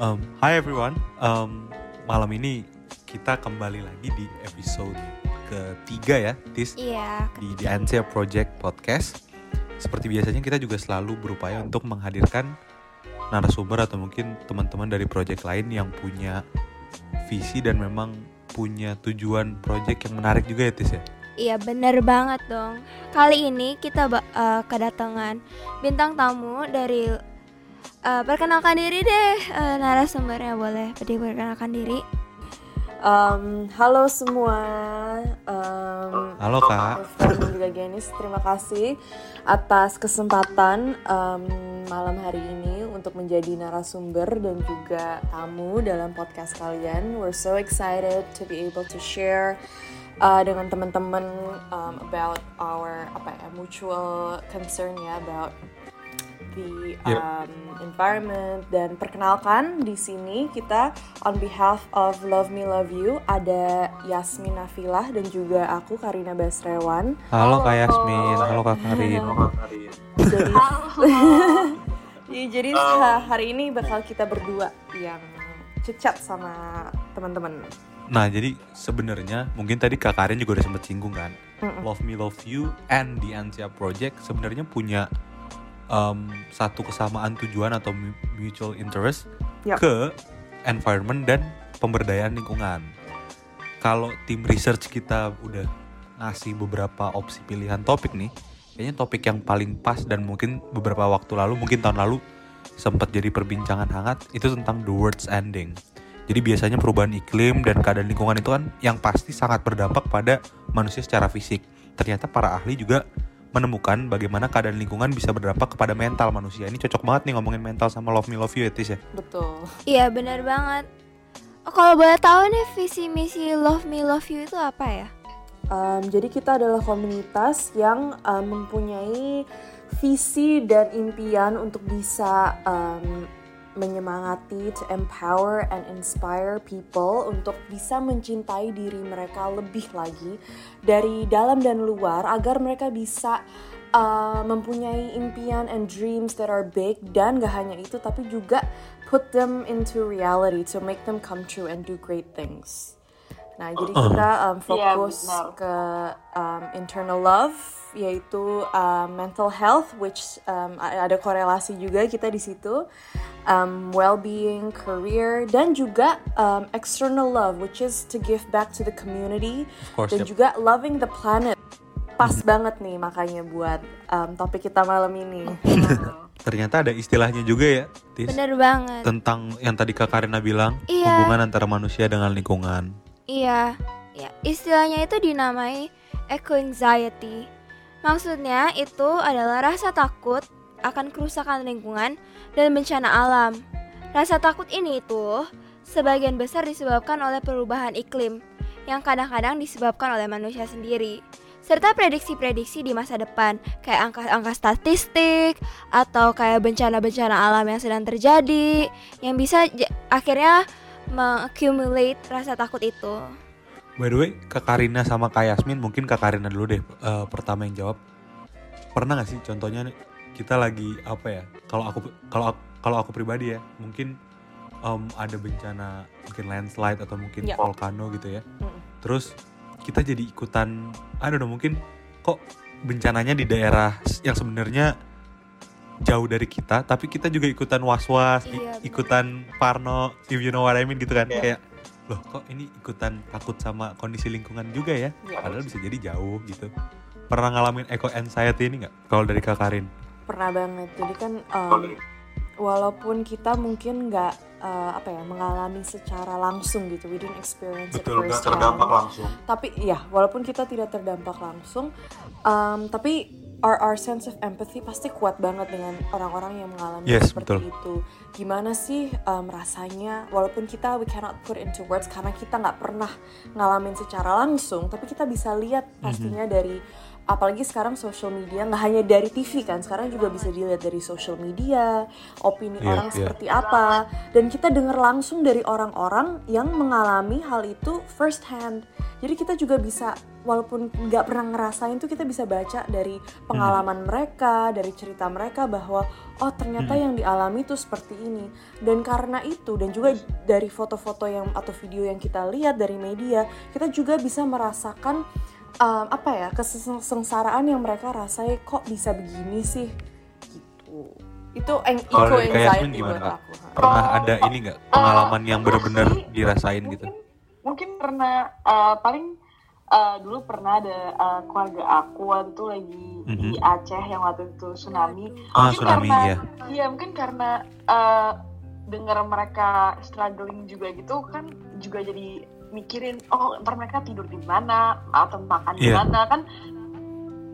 Um, hi everyone, um, malam ini kita kembali lagi di episode ketiga ya, Tis Iya, di The Answer Project Podcast. Seperti biasanya kita juga selalu berupaya untuk menghadirkan narasumber atau mungkin teman-teman dari project lain yang punya visi dan memang punya tujuan project yang menarik juga ya, Tis ya. iya bener banget dong. Kali ini kita eh, kedatangan bintang tamu dari eh, perkenalkan diri deh eh, narasumbernya boleh diperkenalkan diri. Um, halo semua, um, Halo Kak. Juga Genis, terima kasih atas kesempatan um, malam hari ini untuk menjadi narasumber dan juga tamu dalam podcast kalian. We're so excited to be able to share uh, dengan teman-teman um, about our apa ya mutual concern ya about the Yep. um, environment dan perkenalkan di sini kita on behalf of Love Me Love You ada Yasmin Nafilah dan juga aku Karina Basrewan. Halo Kak Yasmin, halo Kak Karin. Jadi Ya, jadi ha- hari ini bakal kita berdua yang cecat sama teman-teman. Nah, jadi sebenarnya mungkin tadi Kak Karin juga udah sempet singgung kan. Mm-mm. Love Me Love You and The Ansia Project sebenarnya punya um, satu kesamaan tujuan atau mu- mutual interest Yap. ke environment dan pemberdayaan lingkungan. Kalau tim research kita udah ngasih beberapa opsi pilihan topik nih, kayaknya topik yang paling pas dan mungkin beberapa waktu lalu, mungkin tahun lalu sempat jadi perbincangan hangat itu tentang the world's ending. Jadi biasanya perubahan iklim dan keadaan lingkungan itu kan yang pasti sangat berdampak pada manusia secara fisik. Ternyata para ahli juga menemukan bagaimana keadaan lingkungan bisa berdampak kepada mental manusia. Ini cocok banget nih ngomongin mental sama love me love you ya Tis ya. Betul. Iya bener banget. Oh, kalau boleh tahu nih visi misi Love Me Love You itu apa ya? Um, jadi kita adalah komunitas yang um, mempunyai visi dan impian untuk bisa um, menyemangati, to empower and inspire people untuk bisa mencintai diri mereka lebih lagi dari dalam dan luar agar mereka bisa uh, mempunyai impian and dreams that are big dan gak hanya itu tapi juga put them into reality to make them come true and do great things. Nah, jadi kita um, fokus benar. ke um, internal love, yaitu um, mental health, which um, ada korelasi juga kita di situ, um, well-being, career, dan juga um, external love, which is to give back to the community, course, dan yep. juga loving the planet. Pas banget nih makanya buat um, topik kita malam ini. Ternyata ada istilahnya juga ya, Tis. Bener banget. Tentang yang tadi Kak Karina bilang, Iya. hubungan antara manusia dengan lingkungan. Iya, ya, istilahnya itu dinamai eco anxiety. Maksudnya itu adalah rasa takut akan kerusakan lingkungan dan bencana alam. Rasa takut ini itu sebagian besar disebabkan oleh perubahan iklim yang kadang-kadang disebabkan oleh manusia sendiri. Serta prediksi-prediksi di masa depan, kayak angka-angka statistik atau kayak bencana-bencana alam yang sedang terjadi yang bisa akhirnya mengaccumulate rasa takut itu. By the way, Kak Karina sama Kak Yasmin, mungkin Kak Karina dulu deh eh, pertama yang jawab. Pernah gak sih contohnya nih, kita lagi apa ya? Kalau aku kalau aku- kalau aku pribadi ya, mungkin em, ada bencana mungkin landslide atau mungkin Ya. volcano gitu ya. Mm. Terus kita jadi ikutan, know, mungkin kok bencananya di daerah yang sebenarnya jauh dari kita, tapi kita juga ikutan was-was, Iya, ikutan parno, if you know what I mean gitu kan, Iya. kayak loh kok ini ikutan takut sama kondisi lingkungan juga ya, Ya. padahal bisa jadi jauh gitu. Pernah ngalamin eco anxiety ini nggak? Kalau dari Kak Karin? Pernah banget. Jadi kan um, walaupun kita mungkin nggak uh, apa ya mengalami secara langsung gitu, we didn't experience it first langsung. Tapi ya, walaupun kita tidak terdampak langsung, um, tapi our our sense of empathy pasti kuat banget dengan orang-orang yang mengalami Yes, seperti betul. itu. Gimana sih um, rasanya? Walaupun kita we cannot put into words karena kita nggak pernah ngalamin secara langsung, tapi kita bisa lihat Mhm. pastinya dari apalagi sekarang social media nggak hanya dari TV kan sekarang juga bisa dilihat dari social media opini Iya, orang iya. seperti apa dan kita dengar langsung dari orang-orang yang mengalami hal itu first hand jadi kita juga bisa walaupun nggak pernah ngerasain tuh kita bisa baca dari pengalaman mereka dari cerita mereka bahwa oh ternyata Hmm. yang dialami tuh seperti ini. Dan karena itu dan juga dari foto-foto yang atau video yang kita lihat dari media kita juga bisa merasakan um, apa ya kesengsaraan yang mereka rasain kok bisa begini sih? Gitu. Itu eng- Kalau eco anxiety gimana, buat aku Pernah Oh, ada ini nggak pengalaman yang benar-benar dirasain gitu? mungkin, mungkin karena uh, paling uh, dulu pernah ada uh, keluarga aku waktu itu lagi di Mhm. Aceh yang waktu itu tsunami Ah, Mungkin tsunami karena, ya. Iya mungkin karena uh, dengar mereka struggling juga gitu kan juga jadi mikirin oh ntar mereka tidur di mana atau makan di Iya. mana kan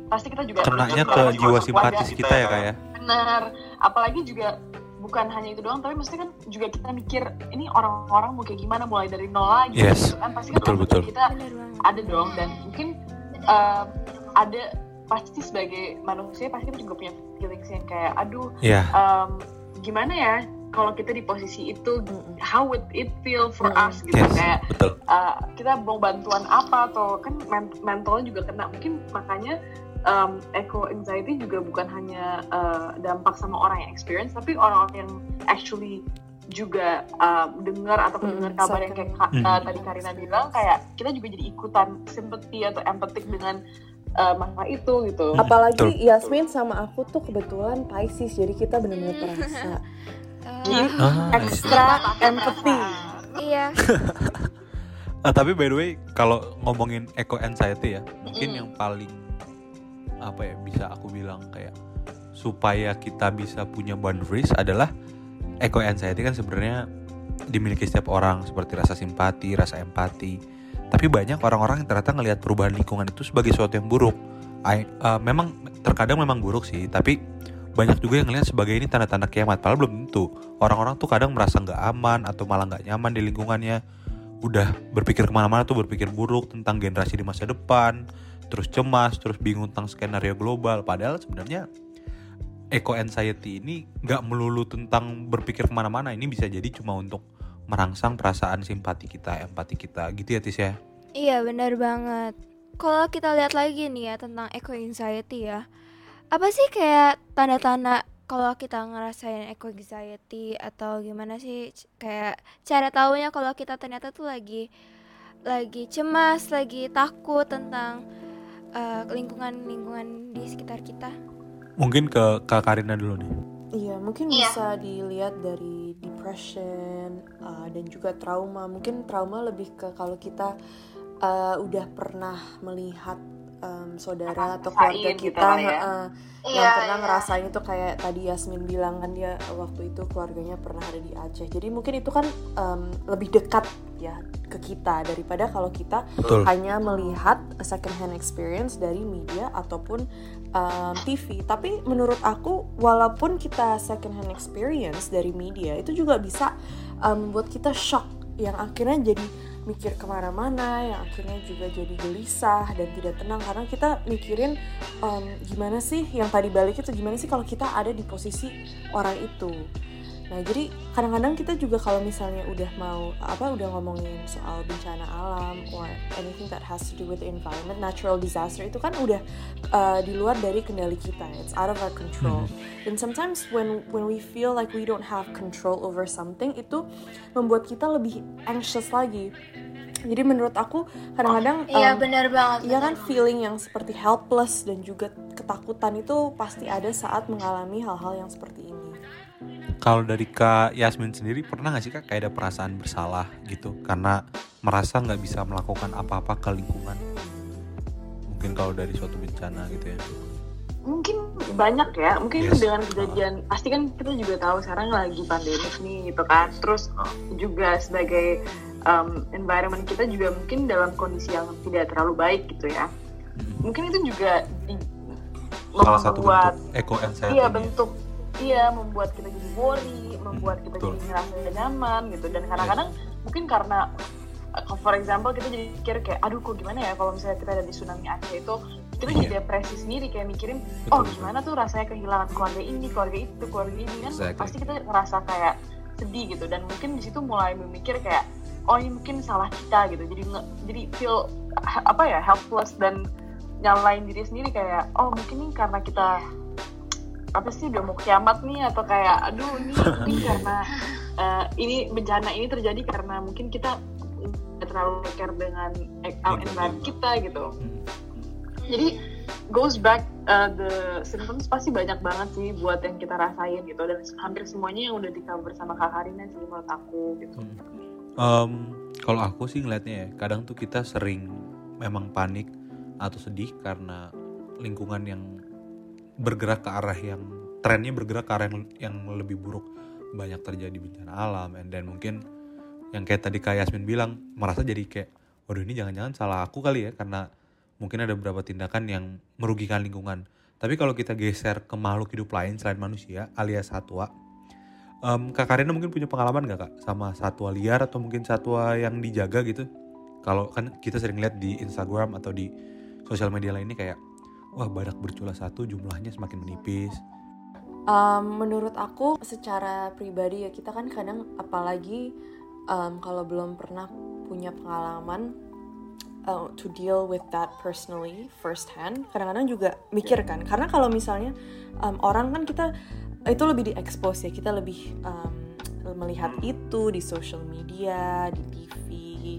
pasti kita juga Kenanya ke jiwa simpatis kita ya kak ya. benar apalagi juga bukan hanya itu doang tapi maksudnya kan juga kita mikir ini orang-orang mau kayak gimana mulai dari nol lagi Yes. gitu kan pasti kan Betul, empati betul. kita ada dong dan mungkin uh, ada pasti sebagai manusia pasti kita juga punya feelings yang kayak aduh Iya. um, gimana ya kalau kita di posisi itu how would it feel for us gitu Yes. kayak Betul. uh, kita mau bantuan apa atau kan men- mentalnya juga kena mungkin makanya um, eco anxiety juga bukan hanya uh, dampak sama orang yang experience tapi orang-orang yang actually juga uh, dengar atau Mm, mendengar kabar yang kayak Kak- Mm. uh, tadi Karina bilang kayak kita juga jadi ikutan sympathy atau empatik dengan uh, masalah itu gitu. Hmm, apalagi betul. Yasmin sama aku tuh kebetulan Pisces jadi kita benar-benar Hmm. terasa Jadi Eh, Ah, extra empathy iya. Ah, tapi by the way kalau ngomongin eco anxiety ya mungkin Mm. yang paling apa ya bisa aku bilang kayak supaya kita bisa punya boundaries adalah eco anxiety kan sebenarnya dimiliki setiap orang seperti rasa simpati, rasa empati. Tapi banyak orang-orang yang ternyata ngelihat perubahan lingkungan itu sebagai sesuatu yang buruk. I- uh, memang terkadang memang buruk sih, tapi banyak juga yang ngelihat sebagai ini tanda-tanda kiamat. Padahal belum tentu. Orang-orang tuh kadang merasa nggak aman atau malah nggak nyaman di lingkungannya. Udah berpikir ke mana-mana tuh berpikir buruk tentang generasi di masa depan, terus cemas, terus bingung tentang skenario global. Padahal sebenarnya eco anxiety ini nggak melulu tentang berpikir ke mana-mana. Ini bisa jadi cuma untuk merangsang perasaan simpati kita, empati kita, gitu ya Tis ya. Iya benar banget. Kalau kita lihat lagi nih ya tentang eco anxiety ya, apa sih kayak tanda-tanda kalau kita ngerasain eco anxiety atau gimana sih kayak cara taunya kalau kita ternyata tuh lagi lagi cemas, lagi takut tentang eh, lingkungan-lingkungan di sekitar kita. Mungkin ke Kak Karina dulu nih. Iya, mungkin Iya. bisa dilihat dari depression uh, dan juga trauma. Mungkin trauma lebih ke kalau kita uh, udah pernah melihat um, saudara atau keluarga gitu kita kali ya. uh, Iya, yang pernah iya. ngerasain itu kayak tadi Yasmin bilang kan dia waktu itu keluarganya pernah ada di Aceh. Jadi mungkin itu kan um, lebih dekat ya ke kita daripada kalau kita Betul. hanya melihat second hand experience dari media ataupun um, TV. Tapi menurut aku, walaupun kita second hand experience dari media itu juga bisa um, membuat kita shock, yang akhirnya jadi mikir ke mana-mana, yang akhirnya juga jadi gelisah dan tidak tenang karena kita mikirin um, gimana sih yang tadi balik itu gimana sih kalau kita ada di posisi orang itu. Nah, jadi kadang-kadang kita juga kalau misalnya udah mau apa udah ngomongin soal bencana alam or anything that has to do with the environment, natural disaster itu kan udah uh, di luar dari kendali kita. It's out of our control. And sometimes when when we feel like we don't have control over something itu membuat kita lebih anxious lagi. Jadi menurut aku kadang-kadang Iya um, benar banget. Iya kan feeling yang seperti helpless dan juga ketakutan itu pasti ada saat mengalami hal-hal yang seperti ini. Kalau dari Kak Yasmin sendiri pernah nggak sih Kak kayak ada perasaan bersalah gitu karena merasa nggak bisa melakukan apa-apa ke lingkungan? Mungkin kalau dari suatu bencana gitu ya. mungkin banyak ya mungkin Yes. dengan kejadian pasti kan kita juga tahu sekarang lagi pandemik nih gitu kan terus juga sebagai um, environment kita juga mungkin dalam kondisi yang tidak terlalu baik gitu ya mungkin itu juga di, Salah satu membuat bentuk eco anxiety. iya ya. bentuk iya membuat kita jadi worry membuat kita Betul. jadi ngerasa tidak nyaman gitu dan kadang-kadang mungkin karena uh, for example kita jadi pikir kayak aduh kok gimana ya kalau misalnya kita ada di tsunami Aceh itu kita jadi Iya. depresi sendiri kayak mikirin Betul, oh gimana tuh rasanya kehilangan keluarga ini keluarga itu keluarga ini kan Exactly. pasti kita ngerasa kayak sedih gitu dan mungkin di situ mulai memikir kayak oh ini mungkin salah kita gitu. Jadi nge, jadi feel apa ya helpless dan nyalain diri sendiri kayak oh mungkin ini karena kita apa sih udah mau kiamat nih atau kayak aduh ini mungkin karena uh, ini bencana ini terjadi karena mungkin kita terlalu care dengan environment kita gitu. Jadi goes back uh, the symptoms pasti banyak banget sih buat yang kita rasain gitu. Dan hampir semuanya yang udah di cover sama Kak Karina sih menurut aku gitu. Um, kalau aku sih ngeliatnya ya, kadang tuh kita sering memang panik atau sedih karena lingkungan yang bergerak ke arah yang trennya bergerak ke arah yang, yang lebih buruk banyak terjadi bencana alam then mungkin yang kayak tadi Kak Yasmin bilang merasa jadi kayak waduh ini jangan-jangan salah aku kali ya karena mungkin ada beberapa tindakan yang merugikan lingkungan. Tapi kalau kita geser ke makhluk hidup lain selain manusia alias satwa, um, Kak Karina mungkin punya pengalaman gak kak sama satwa liar atau mungkin satwa yang dijaga gitu? Kalau kan kita sering lihat di Instagram atau di sosial media lainnya kayak wah badak bercula satu jumlahnya semakin menipis. Um, menurut aku secara pribadi ya kita kan kadang apalagi um, kalau belum pernah punya pengalaman uh, to deal with that personally first hand kadang-kadang juga mikir kan karena kalau misalnya um, orang kan kita itu lebih diekspos ya. Kita lebih um, melihat itu di social media di TV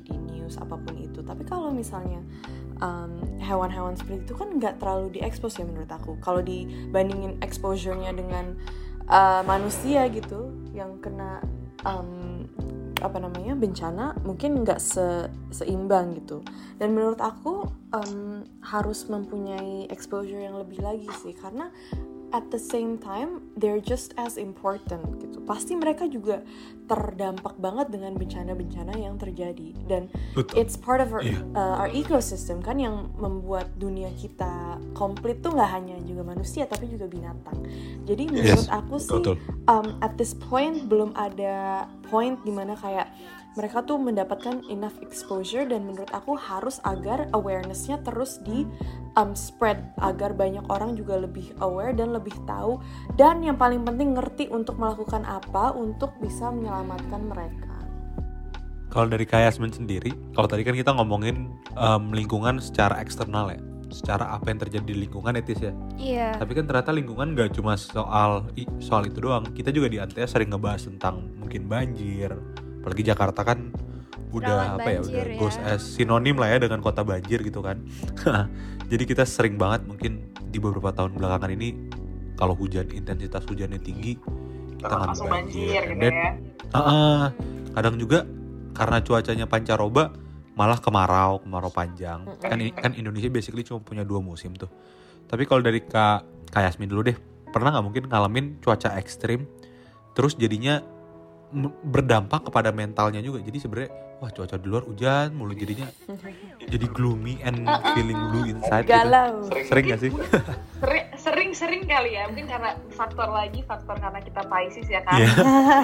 di news apa pun itu. Tapi kalau misalnya hewan-hewan seperti itu kan nggak terlalu diekspos ya menurut aku. Kalau dibandingin exposure-nya dengan uh, manusia gitu yang kena um, apa namanya bencana mungkin nggak se seimbang gitu. Dan menurut aku um, harus mempunyai exposure yang lebih lagi sih. Karena at the same time they're just as important gitu pasti mereka juga terdampak banget dengan bencana-bencana yang terjadi dan Betul. it's part of our, yeah. uh, our ecosystem kan yang membuat dunia kita komplit tuh nggak hanya juga manusia tapi juga binatang jadi menurut yes. aku sih um, at this point belum ada point di mana kayak mereka tuh mendapatkan enough exposure dan menurut aku harus agar awarenessnya terus di um, spread agar banyak orang juga lebih aware dan lebih tahu dan yang paling penting ngerti untuk melakukan apa untuk bisa menyelamatkan mereka. Kalau dari Kayasmin sendiri, kalau tadi kan kita ngomongin um, lingkungan secara eksternal ya, secara apa yang terjadi di lingkungan etis ya. Iya. Tapi kan ternyata lingkungan gak cuma soal soal itu doang. Kita juga di Antea sering ngebahas tentang mungkin banjir, apalagi Jakarta kan udah apa ya udah ya. goes as sinonim lah ya dengan kota banjir gitu kan. Jadi kita sering banget mungkin di beberapa tahun belakangan ini kalau hujan intensitas hujannya tinggi kita nggak banjir, banjir gitu dan ya. uh, uh, kadang juga karena cuacanya pancaroba malah kemarau kemarau panjang. Kan kan Indonesia basically cuma punya dua musim tuh. Tapi kalau dari kak kak Yasmin dulu deh pernah nggak mungkin ngalamin cuaca ekstrim terus jadinya berdampak kepada mentalnya juga. Jadi sebenarnya wah cuaca di luar hujan mulu jadinya jadi gloomy and feeling blue inside gitu. galau. Gitu. sering gak sih? Sering, sering sering kali ya. Mungkin karena faktor lagi faktor karena kita Pisces ya kan yeah.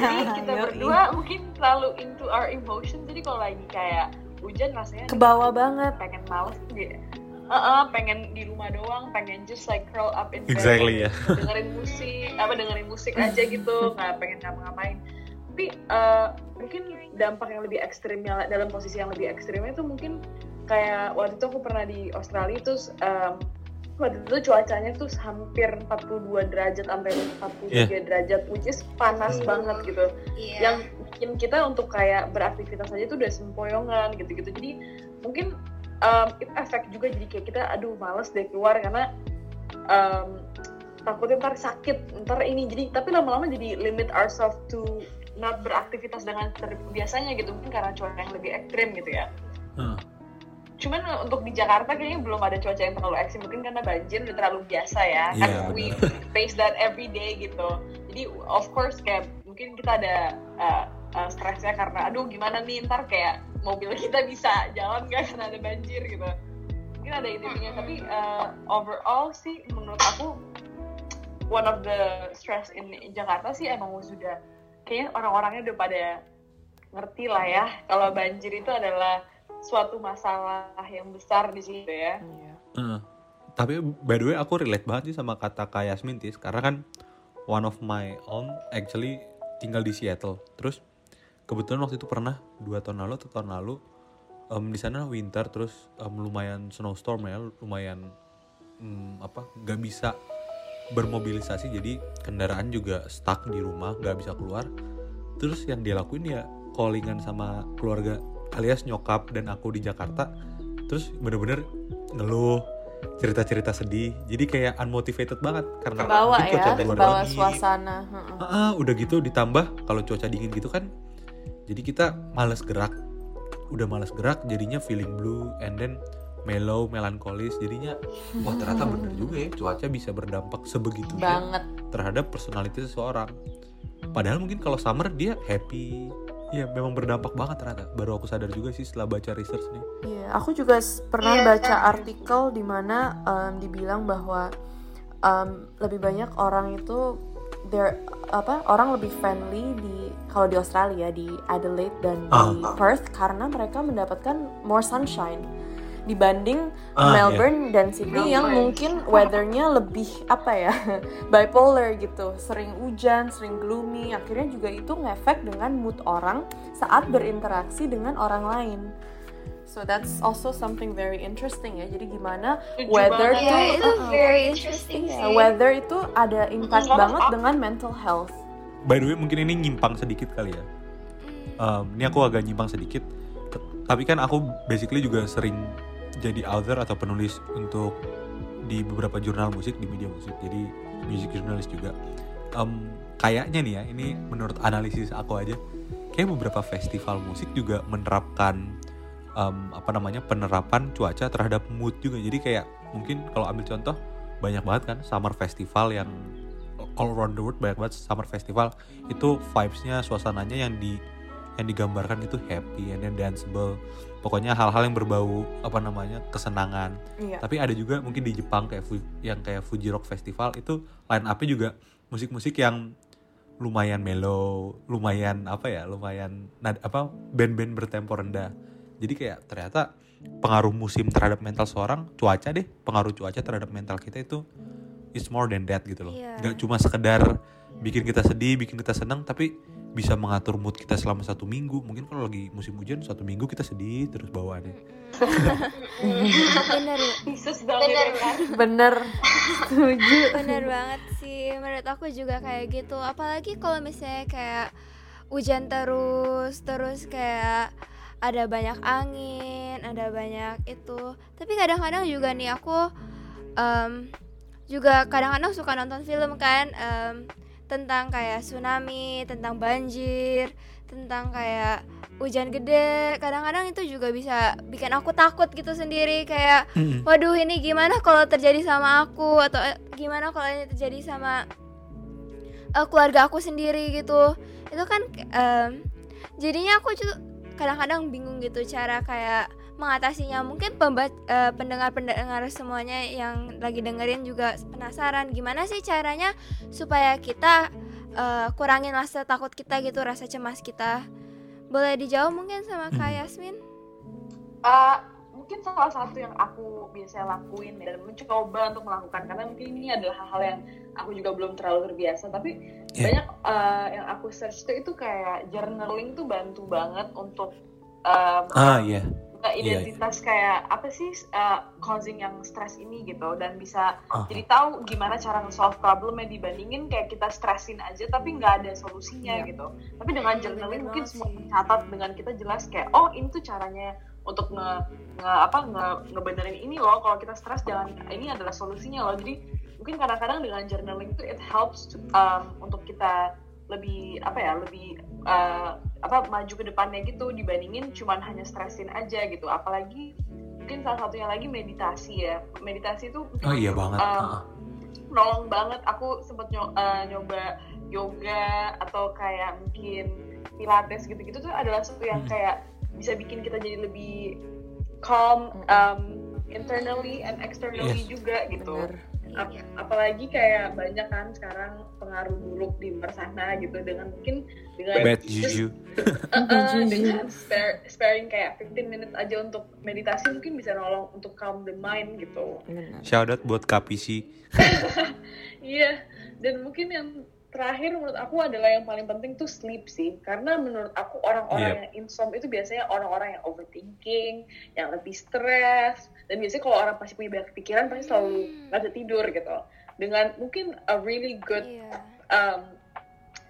jadi kita berdua mungkin terlalu into our emotion jadi kalau lagi kayak hujan rasanya ke bawah banget. pengen males gitu uh -uh, pengen di rumah doang, pengen just like curl up in bed, exactly, yeah. dengerin musik, apa dengerin musik aja gitu, nggak pengen ngapa-ngapain tapi uh, mungkin dampak yang lebih ekstrimnya dalam posisi yang lebih ekstrimnya itu mungkin kayak waktu itu aku pernah di Australia terus um, waktu itu cuacanya tuh hampir 42 derajat sampai 43 yeah. derajat which is panas mm. banget gitu yeah. yang bikin kita untuk kayak beraktivitas aja tuh udah sempoyongan gitu-gitu jadi mungkin um, itu efek juga jadi kayak kita aduh males deh keluar karena um, takutnya ntar sakit ntar ini jadi tapi lama-lama jadi limit ourselves to not beraktivitas dengan biasanya gitu mungkin karena cuaca yang lebih ekstrim gitu ya. Hmm. cuman untuk di Jakarta kayaknya belum ada cuaca yang terlalu ekstrim mungkin karena banjir udah terlalu biasa ya. Yeah, kan we face that every day gitu. Jadi of course kayak mungkin kita ada uh, uh, stresnya karena aduh gimana nih? Ntar kayak mobil kita bisa jalan gak karena ada banjir gitu. Mungkin ada intinya tapi uh, overall sih menurut aku one of the stress in Jakarta sih emang sudah kayaknya orang-orangnya udah pada ngerti lah ya kalau banjir itu adalah suatu masalah yang besar di situ ya. Iya. Uh, tapi by the way aku relate banget sih sama kata Kak Yasmin tis karena kan one of my own actually tinggal di Seattle. Terus kebetulan waktu itu pernah dua tahun lalu atau tahun lalu em, di sana winter terus em, lumayan snowstorm ya lumayan mm, apa nggak bisa bermobilisasi jadi kendaraan juga stuck di rumah nggak bisa keluar terus yang dia lakuin ya callingan sama keluarga alias nyokap dan aku di Jakarta terus bener-bener ngeluh cerita-cerita sedih jadi kayak unmotivated banget karena mungkin ya, dingin. suasana. ah, udah gitu ditambah kalau cuaca dingin gitu kan jadi kita males gerak udah males gerak jadinya feeling blue and then mellow melankolis jadinya wah ternyata bener juga ya cuaca bisa berdampak sebegitu Banget. terhadap personality seseorang padahal mungkin kalau summer dia happy ya memang berdampak banget ternyata baru aku sadar juga sih setelah baca research nih Iya, aku juga pernah Iya, baca kan? artikel di mana em, dibilang bahwa em, lebih banyak orang itu there apa orang lebih friendly di kalau di Australia di Adelaide dan di Ah. Perth karena mereka mendapatkan more sunshine dibanding Ah, Melbourne dan Sydney yang Melbourne. mungkin weathernya lebih apa ya bipolar gitu sering hujan sering gloomy akhirnya juga itu ngefek dengan mood orang saat berinteraksi dengan orang lain so that's also something very interesting ya jadi gimana Setuju weather banget. Tuh itu uh-uh. very interesting sih. weather itu ada impact Setuju banget banget. dengan mental health by the way mungkin ini nyimpang sedikit kali ya Hmm. Em, ini aku agak nyimpang sedikit tapi kan aku basically juga sering jadi author atau penulis untuk di beberapa jurnal musik di media musik. Jadi music journalist juga. Em, kayaknya nih ya ini menurut analisis aku aja kayak beberapa festival musik juga menerapkan em, apa namanya penerapan cuaca terhadap mood juga. Jadi kayak mungkin kalau ambil contoh banyak banget kan summer festival yang all around the world banyak banget summer festival. Itu vibesnya suasananya yang di yang digambarkan itu happy and then danceable pokoknya hal-hal yang berbau apa namanya kesenangan iya tapi ada juga mungkin di Jepang kayak yang kayak Fuji Rock Festival itu line up-nya juga musik-musik yang lumayan mellow, lumayan apa ya, lumayan nad- apa band-band bertempo rendah. Jadi kayak ternyata pengaruh musim terhadap mental seorang, cuaca deh, pengaruh cuaca terhadap mental kita itu is more than that gitu loh. Iya. Gak cuma sekedar bikin kita sedih, bikin kita senang, tapi bisa mengatur mood kita selama satu minggu. Mungkin kalau lagi musim hujan satu minggu kita sedih terus bawaannya. bener. Banget ya kan? Bener. Setuju. Bener banget sih. Menurut aku juga kayak gitu. Apalagi kalau misalnya kayak hujan terus terus kayak ada banyak angin ada banyak itu. Tapi kadang-kadang juga nih aku em, juga kadang-kadang suka nonton film kan em, tentang kayak tsunami tentang banjir tentang kayak hujan gede. Kadang-kadang itu juga bisa bikin aku takut gitu sendiri kayak waduh ini gimana kalau terjadi sama aku? Atau eh, gimana kalau ini terjadi sama eh, keluarga aku sendiri? gitu. Itu kan em, jadinya aku tuh kadang-kadang bingung gitu cara kayak mengatasinya mungkin eh, pendengar-pendengar semuanya yang lagi dengerin juga penasaran gimana sih caranya supaya kita eh, kurangin rasa takut kita gitu rasa cemas kita boleh dijawab mungkin sama Kak Hmm. Yasmin Uh, mungkin salah satu yang aku biasa lakuin dan mencoba untuk melakukan karena mungkin ini adalah hal-hal yang aku juga belum terlalu terbiasa tapi Yeah. banyak uh, yang aku search tuh itu kayak journaling tuh bantu banget untuk um, Ah iya. Nggak identitas kayak apa sih uh, causing yang stres ini gitu dan bisa Ah. jadi tahu gimana cara nge-solve problemnya dibandingin kayak kita stresin aja tapi nggak ada solusinya Iya. gitu tapi dengan Hmm, journaling mungkin semua sih. catat dengan kita jelas kayak oh ini tuh caranya untuk nge, nge apa nge, ngebenerin ini loh kalau kita stres jangan ini adalah solusinya loh jadi mungkin kadang-kadang dengan journaling itu it helps to, um, untuk kita lebih apa ya lebih uh, apa maju ke depannya gitu dibandingin cuman hanya stresin aja gitu apalagi mungkin salah satunya lagi meditasi ya meditasi itu Oh iya banget. um, Ah. nolong banget aku sempet nyo- uh, nyoba yoga atau kayak mungkin pilates gitu-gitu tuh adalah sesuatu yang Hmm. kayak bisa bikin kita jadi lebih calm um, internally and externally Yes. juga gitu bener Ap- apalagi kayak banyak kan sekarang pengaruh buruk di luar sana gitu dengan mungkin dengan Bad just, juju. uh, uh, dengan spare, sparing kayak 15 minutes aja untuk meditasi mungkin bisa nolong untuk calm the mind gitu Shout out buat KPC. Iya, dan mungkin yang terakhir menurut aku adalah yang paling penting tuh sleep sih. Karena menurut aku orang-orang Yep. yang insomnia itu biasanya orang-orang yang overthinking yang lebih stres. Dan biasanya kalau orang pasti punya banyak pikiran pasti selalu nggak bisa tidur gitu. Dengan mungkin a really good Iya. um,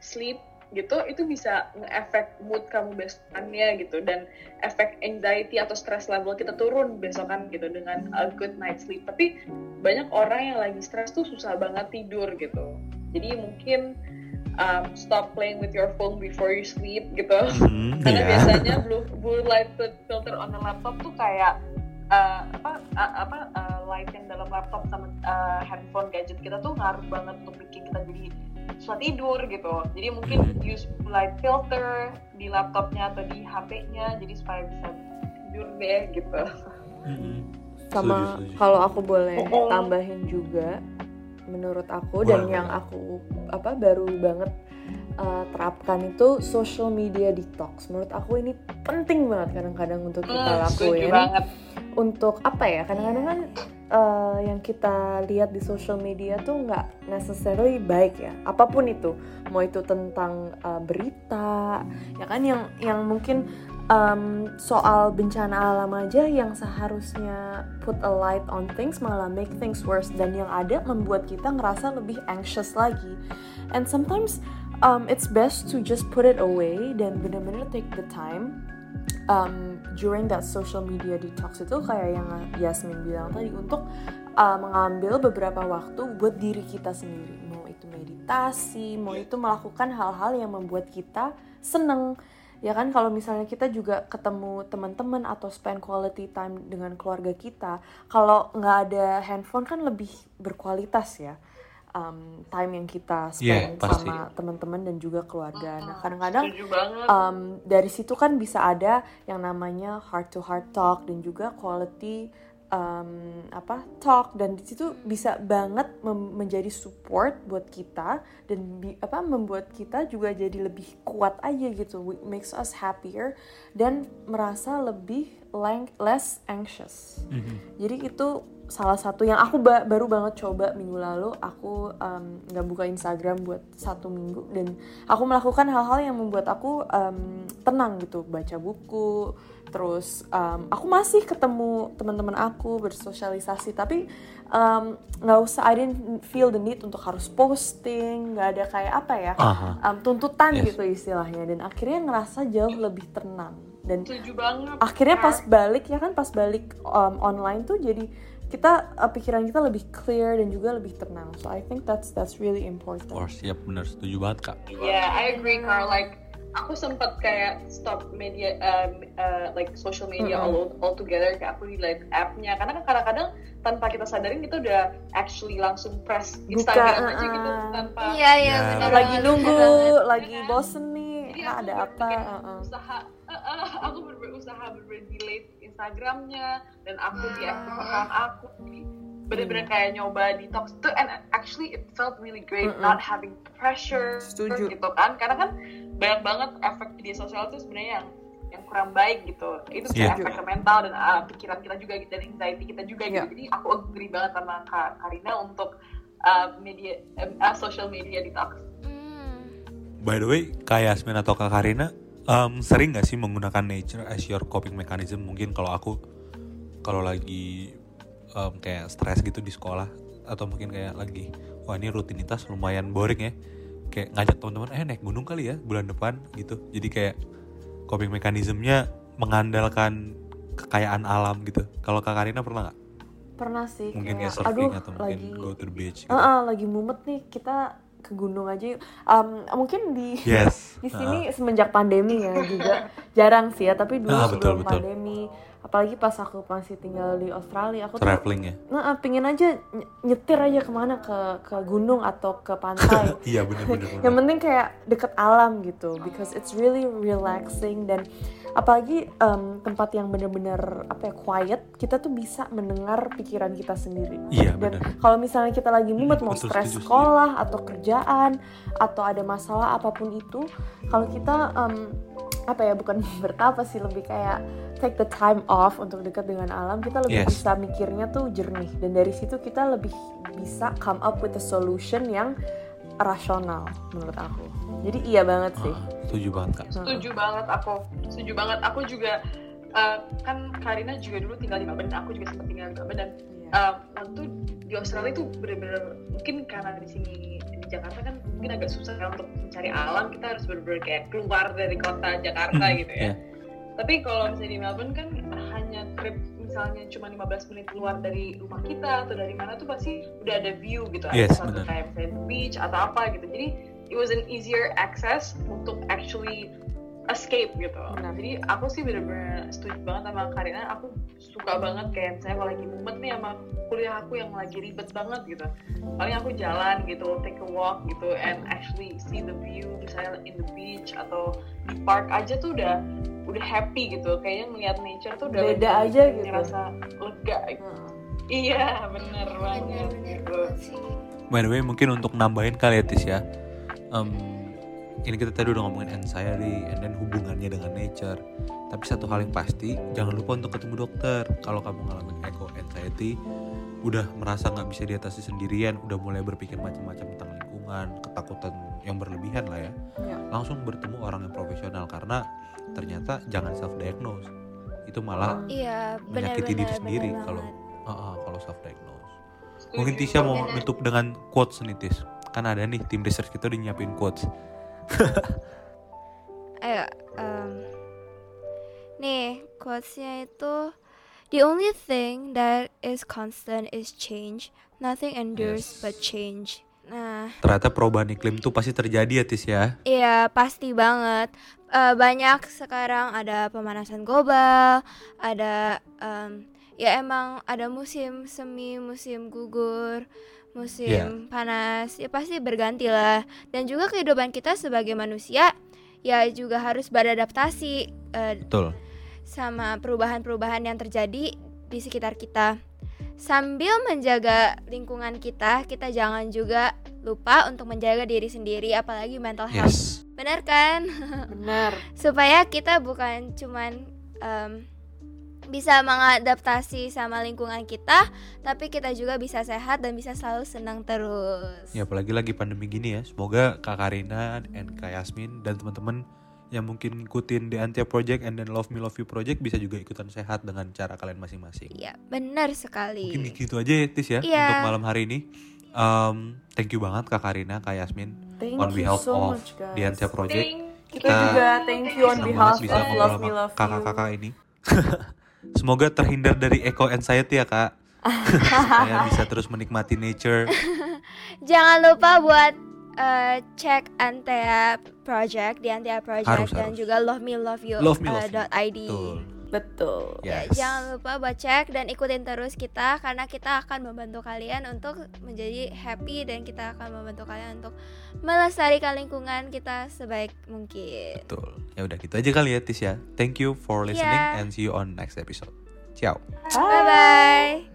sleep gitu itu bisa nge-efek mood kamu besokannya gitu. Dan efek anxiety atau stress level kita turun besokan gitu dengan a good night sleep. Tapi banyak orang yang lagi stres tuh susah banget tidur gitu jadi mungkin um, stop playing with your phone before you sleep gitu Hmm, karena iya. biasanya blue blue light filter on the laptop tuh kayak uh, apa uh, apa uh, light yang dalam laptop sama uh, handphone gadget kita tuh ngaruh banget untuk bikin kita jadi susah tidur gitu jadi mungkin use blue light filter di laptopnya atau di HP-nya jadi supaya bisa tidur deh gitu Mm-mm. sama Setuju, setuju. kalau aku boleh Oh. tambahin juga menurut aku Boleh, dan boleh. yang aku apa baru banget uh, terapkan itu social media detox. Menurut aku ini penting banget kadang-kadang untuk kita Hmm, lakuin. banget. Untuk apa ya? Kadang-kadang kan uh, yang kita lihat di social media tuh nggak necessarily baik ya. Apa pun itu. Mau itu tentang uh, berita ya kan? Yang yang mungkin um, soal bencana alam aja yang seharusnya put a light on things malah make things worse dan yang ada membuat kita ngerasa lebih anxious lagi. And sometimes um, it's best to just put it away dan benar-benar take the time um, during that social media detox itu kayak yang Yasmin bilang tadi untuk uh, mengambil beberapa waktu buat diri kita sendiri. Mau itu meditasi mau itu melakukan hal-hal yang membuat kita seneng ya kan kalau misalnya kita juga ketemu teman-teman atau spend quality time dengan keluarga kita kalau nggak ada handphone kan lebih berkualitas ya um, time yang kita Iya, spend pasti. sama teman-teman dan juga keluarga. Nah kadang-kadang um, dari situ kan bisa ada yang namanya heart to heart talk dan juga quality um, apa talk dan di situ bisa banget menjadi support buat kita dan bi- apa membuat kita juga jadi lebih kuat aja gitu. It makes us happier dan merasa lebih lang- less anxious. Mhm. jadi itu salah satu yang aku ba- baru banget coba minggu lalu. Aku um, nggak buka Instagram buat satu minggu dan aku melakukan hal-hal yang membuat aku um, tenang gitu. Baca buku terus um, aku masih ketemu teman-teman aku bersosialisasi tapi um, nggak usah I didn't feel the need untuk harus posting nggak ada kayak apa ya Aha. um, tuntutan Yes. gitu istilahnya dan akhirnya ngerasa jauh lebih tenang dan setuju banget akhirnya pas balik ya kan pas balik um, online tuh jadi kita uh, pikiran kita lebih clear dan juga lebih tenang so I think that's that's really important Of course, siap bener setuju banget kak. Yeah, I agree, Carl. Like, aku sempat kayak stop media, um, uh, like social media all all together. Kayak aku delete app-nya. Karena kan kadang-kadang tanpa kita sadarin kita udah actually langsung press Buka, Instagram aja uh-uh. gitu tanpa. Iya iya Ya. benar lagi nunggu benar banget. lagi Iya kan? bosen nih Jadi ah, ada apa usaha, uh, uh, aku ber- berusaha ber- delete Instagramnya dan aku di akun account aku. Bener-bener kayak nyoba detox tuh and actually it felt really great Mm-mm. not having pressure Setuju. gitu kan karena kan banyak banget efek media sosial tuh sebenarnya yang yang kurang baik gitu itu bisa Iya. efek ke mental dan uh, pikiran kita juga gitu, dan anxiety kita juga Iya. gitu jadi aku agree banget sama Kak Karina untuk uh, media uh, social media detox Hmm. By the way, Kak Yasmin atau Kak Karina um, sering nggak sih menggunakan nature as your coping mechanism? Mungkin kalau aku kalau lagi um, kayak stres gitu di sekolah atau mungkin kayak lagi wah ini rutinitas lumayan boring ya. Kayak ngajak teman-teman eh naik gunung kali ya bulan depan gitu. Jadi kayak coping mechanismnya mengandalkan kekayaan alam gitu. Kalau Kak Karina pernah nggak? pernah sih Mungkin kayak kayak surfing aduh atau mungkin lagi go to the beach gitu. uh-uh, lagi mumet nih kita ke gunung aja yuk. Um, mungkin di Yes. di sini semenjak pandemi ya juga jarang sih ya tapi dulu betul, sebelum betul. pandemi apalagi pas aku masih tinggal di Australia aku tuh traveling ya. nah pingin aja ny- nyetir aja ke mana ke ke gunung atau ke pantai Iya bener-bener. yang penting kayak deket alam gitu because it's really relaxing dan apalagi em, tempat yang bener-bener apa ya quiet kita tuh bisa mendengar pikiran kita sendiri Iya dan kalau misalnya kita lagi mumet mau stres setuju, sekolah atau kerjaan atau ada masalah apa pun itu kalau kita em, apa ya bukan bertapa sih lebih kayak take the time off untuk dekat dengan alam kita lebih Yes. bisa mikirnya tuh jernih dan dari situ kita lebih bisa come up with a solution yang rasional menurut aku. Jadi iya banget sih. Ah, setuju banget kak. setuju banget aku setuju banget aku juga uh, kan Karina juga dulu tinggal di Melbourne aku juga sempat tinggal di Melbourne dan Iya. uh, waktu di Australia itu bener-bener mungkin karena di sini di Jakarta kan mungkin agak susah untuk mencari alam kita harus bener-bener kayak keluar dari kota Jakarta Hmm, gitu ya iya. Tapi kalau misalnya di Melbourne kan hanya trip misalnya cuma 15 menit keluar dari rumah kita atau dari mana tuh pasti udah ada view gitu. Ada Yes, satu kayak beach atau apa gitu. Jadi it was an easier access untuk actually escape gitu Benar. jadi aku sih bener-bener setuju banget sama Karina aku suka banget kayak misalnya kalau lagi mumet nih sama kuliah aku yang lagi ribet banget gitu paling aku jalan gitu take a walk gitu and actually see the view misalnya in the beach atau di park aja tuh udah udah happy gitu kayaknya melihat nature tuh udah Beda aja gitu. ngerasa lega gitu. Iya bener banget gitu. By the way mungkin untuk nambahin kali ya Tis ya. Em, ini kita tadi udah ngomongin anxiety and then hubungannya dengan nature. Tapi satu hal yang pasti jangan lupa untuk ketemu dokter. Kalau kamu ngalamin eco anxiety, udah merasa nggak bisa diatasi sendirian, udah mulai berpikir macam-macam tentang lingkungan, ketakutan yang berlebihan lah ya. Ya. Langsung bertemu orang yang profesional karena ternyata jangan self diagnose. Itu malah Iya, menyakiti diri benar-benar sendiri kalau. Ah, ah, kalau self diagnose. Mungkin Tisha mau nutup dengan quotes nih Tis. Kan ada nih tim research kita udah nyiapin quotes. Ayo, em, nih quotesnya itu The only thing that is constant is change. Nothing endures Yes. but change. Nah, Ternyata perubahan iklim tuh pasti terjadi ya Tis ya. iya pasti banget. Eh, banyak sekarang ada pemanasan global, ada em, ya emang ada musim semi, musim gugur, musim panas. Ya pasti berganti lah. Dan juga kehidupan kita sebagai manusia ya juga harus beradaptasi eh, Betul. sama perubahan-perubahan yang terjadi di sekitar kita. Sambil menjaga lingkungan kita, kita jangan juga lupa untuk menjaga diri sendiri, apalagi mental health. Yes. Benar kan? Benar. Supaya kita bukan cuman em, bisa mengadaptasi sama lingkungan kita, tapi kita juga bisa sehat dan bisa selalu senang terus. Ya apalagi lagi pandemi gini ya. Semoga Kak Karina and Kak Yasmin dan teman-teman yang mungkin ngikutin The Antia Project and then Love Me Love You Project bisa juga ikutan sehat dengan cara kalian masing-masing. Iya, benar sekali. Mungkin gitu aja ya Tis ya Iya. untuk malam hari ini. Um, thank you banget Kak Karina, Kak Yasmin Thank on behalf so of much guys. The Antia Project. Thank Kita Kita juga thank you on behalf of Love Me Love You. kakak-kakak ini. Semoga terhindar dari eco anxiety ya kak. Supaya bisa terus menikmati nature. Jangan lupa buat eh, cek Antea Project di Antea Project Harus, dan harus. juga Love Me Love You Love Me Love eh, You. dot .id. Betul. Betul. Ya, Yes. jangan lupa buat cek dan ikutin terus kita karena kita akan membantu kalian untuk menjadi happy dan kita akan membantu kalian untuk melestarikan lingkungan kita sebaik mungkin. Betul. Ya udah gitu aja kali ya Tis ya. Thank you for listening Iya. and see you on next episode. Ciao. Bye bye.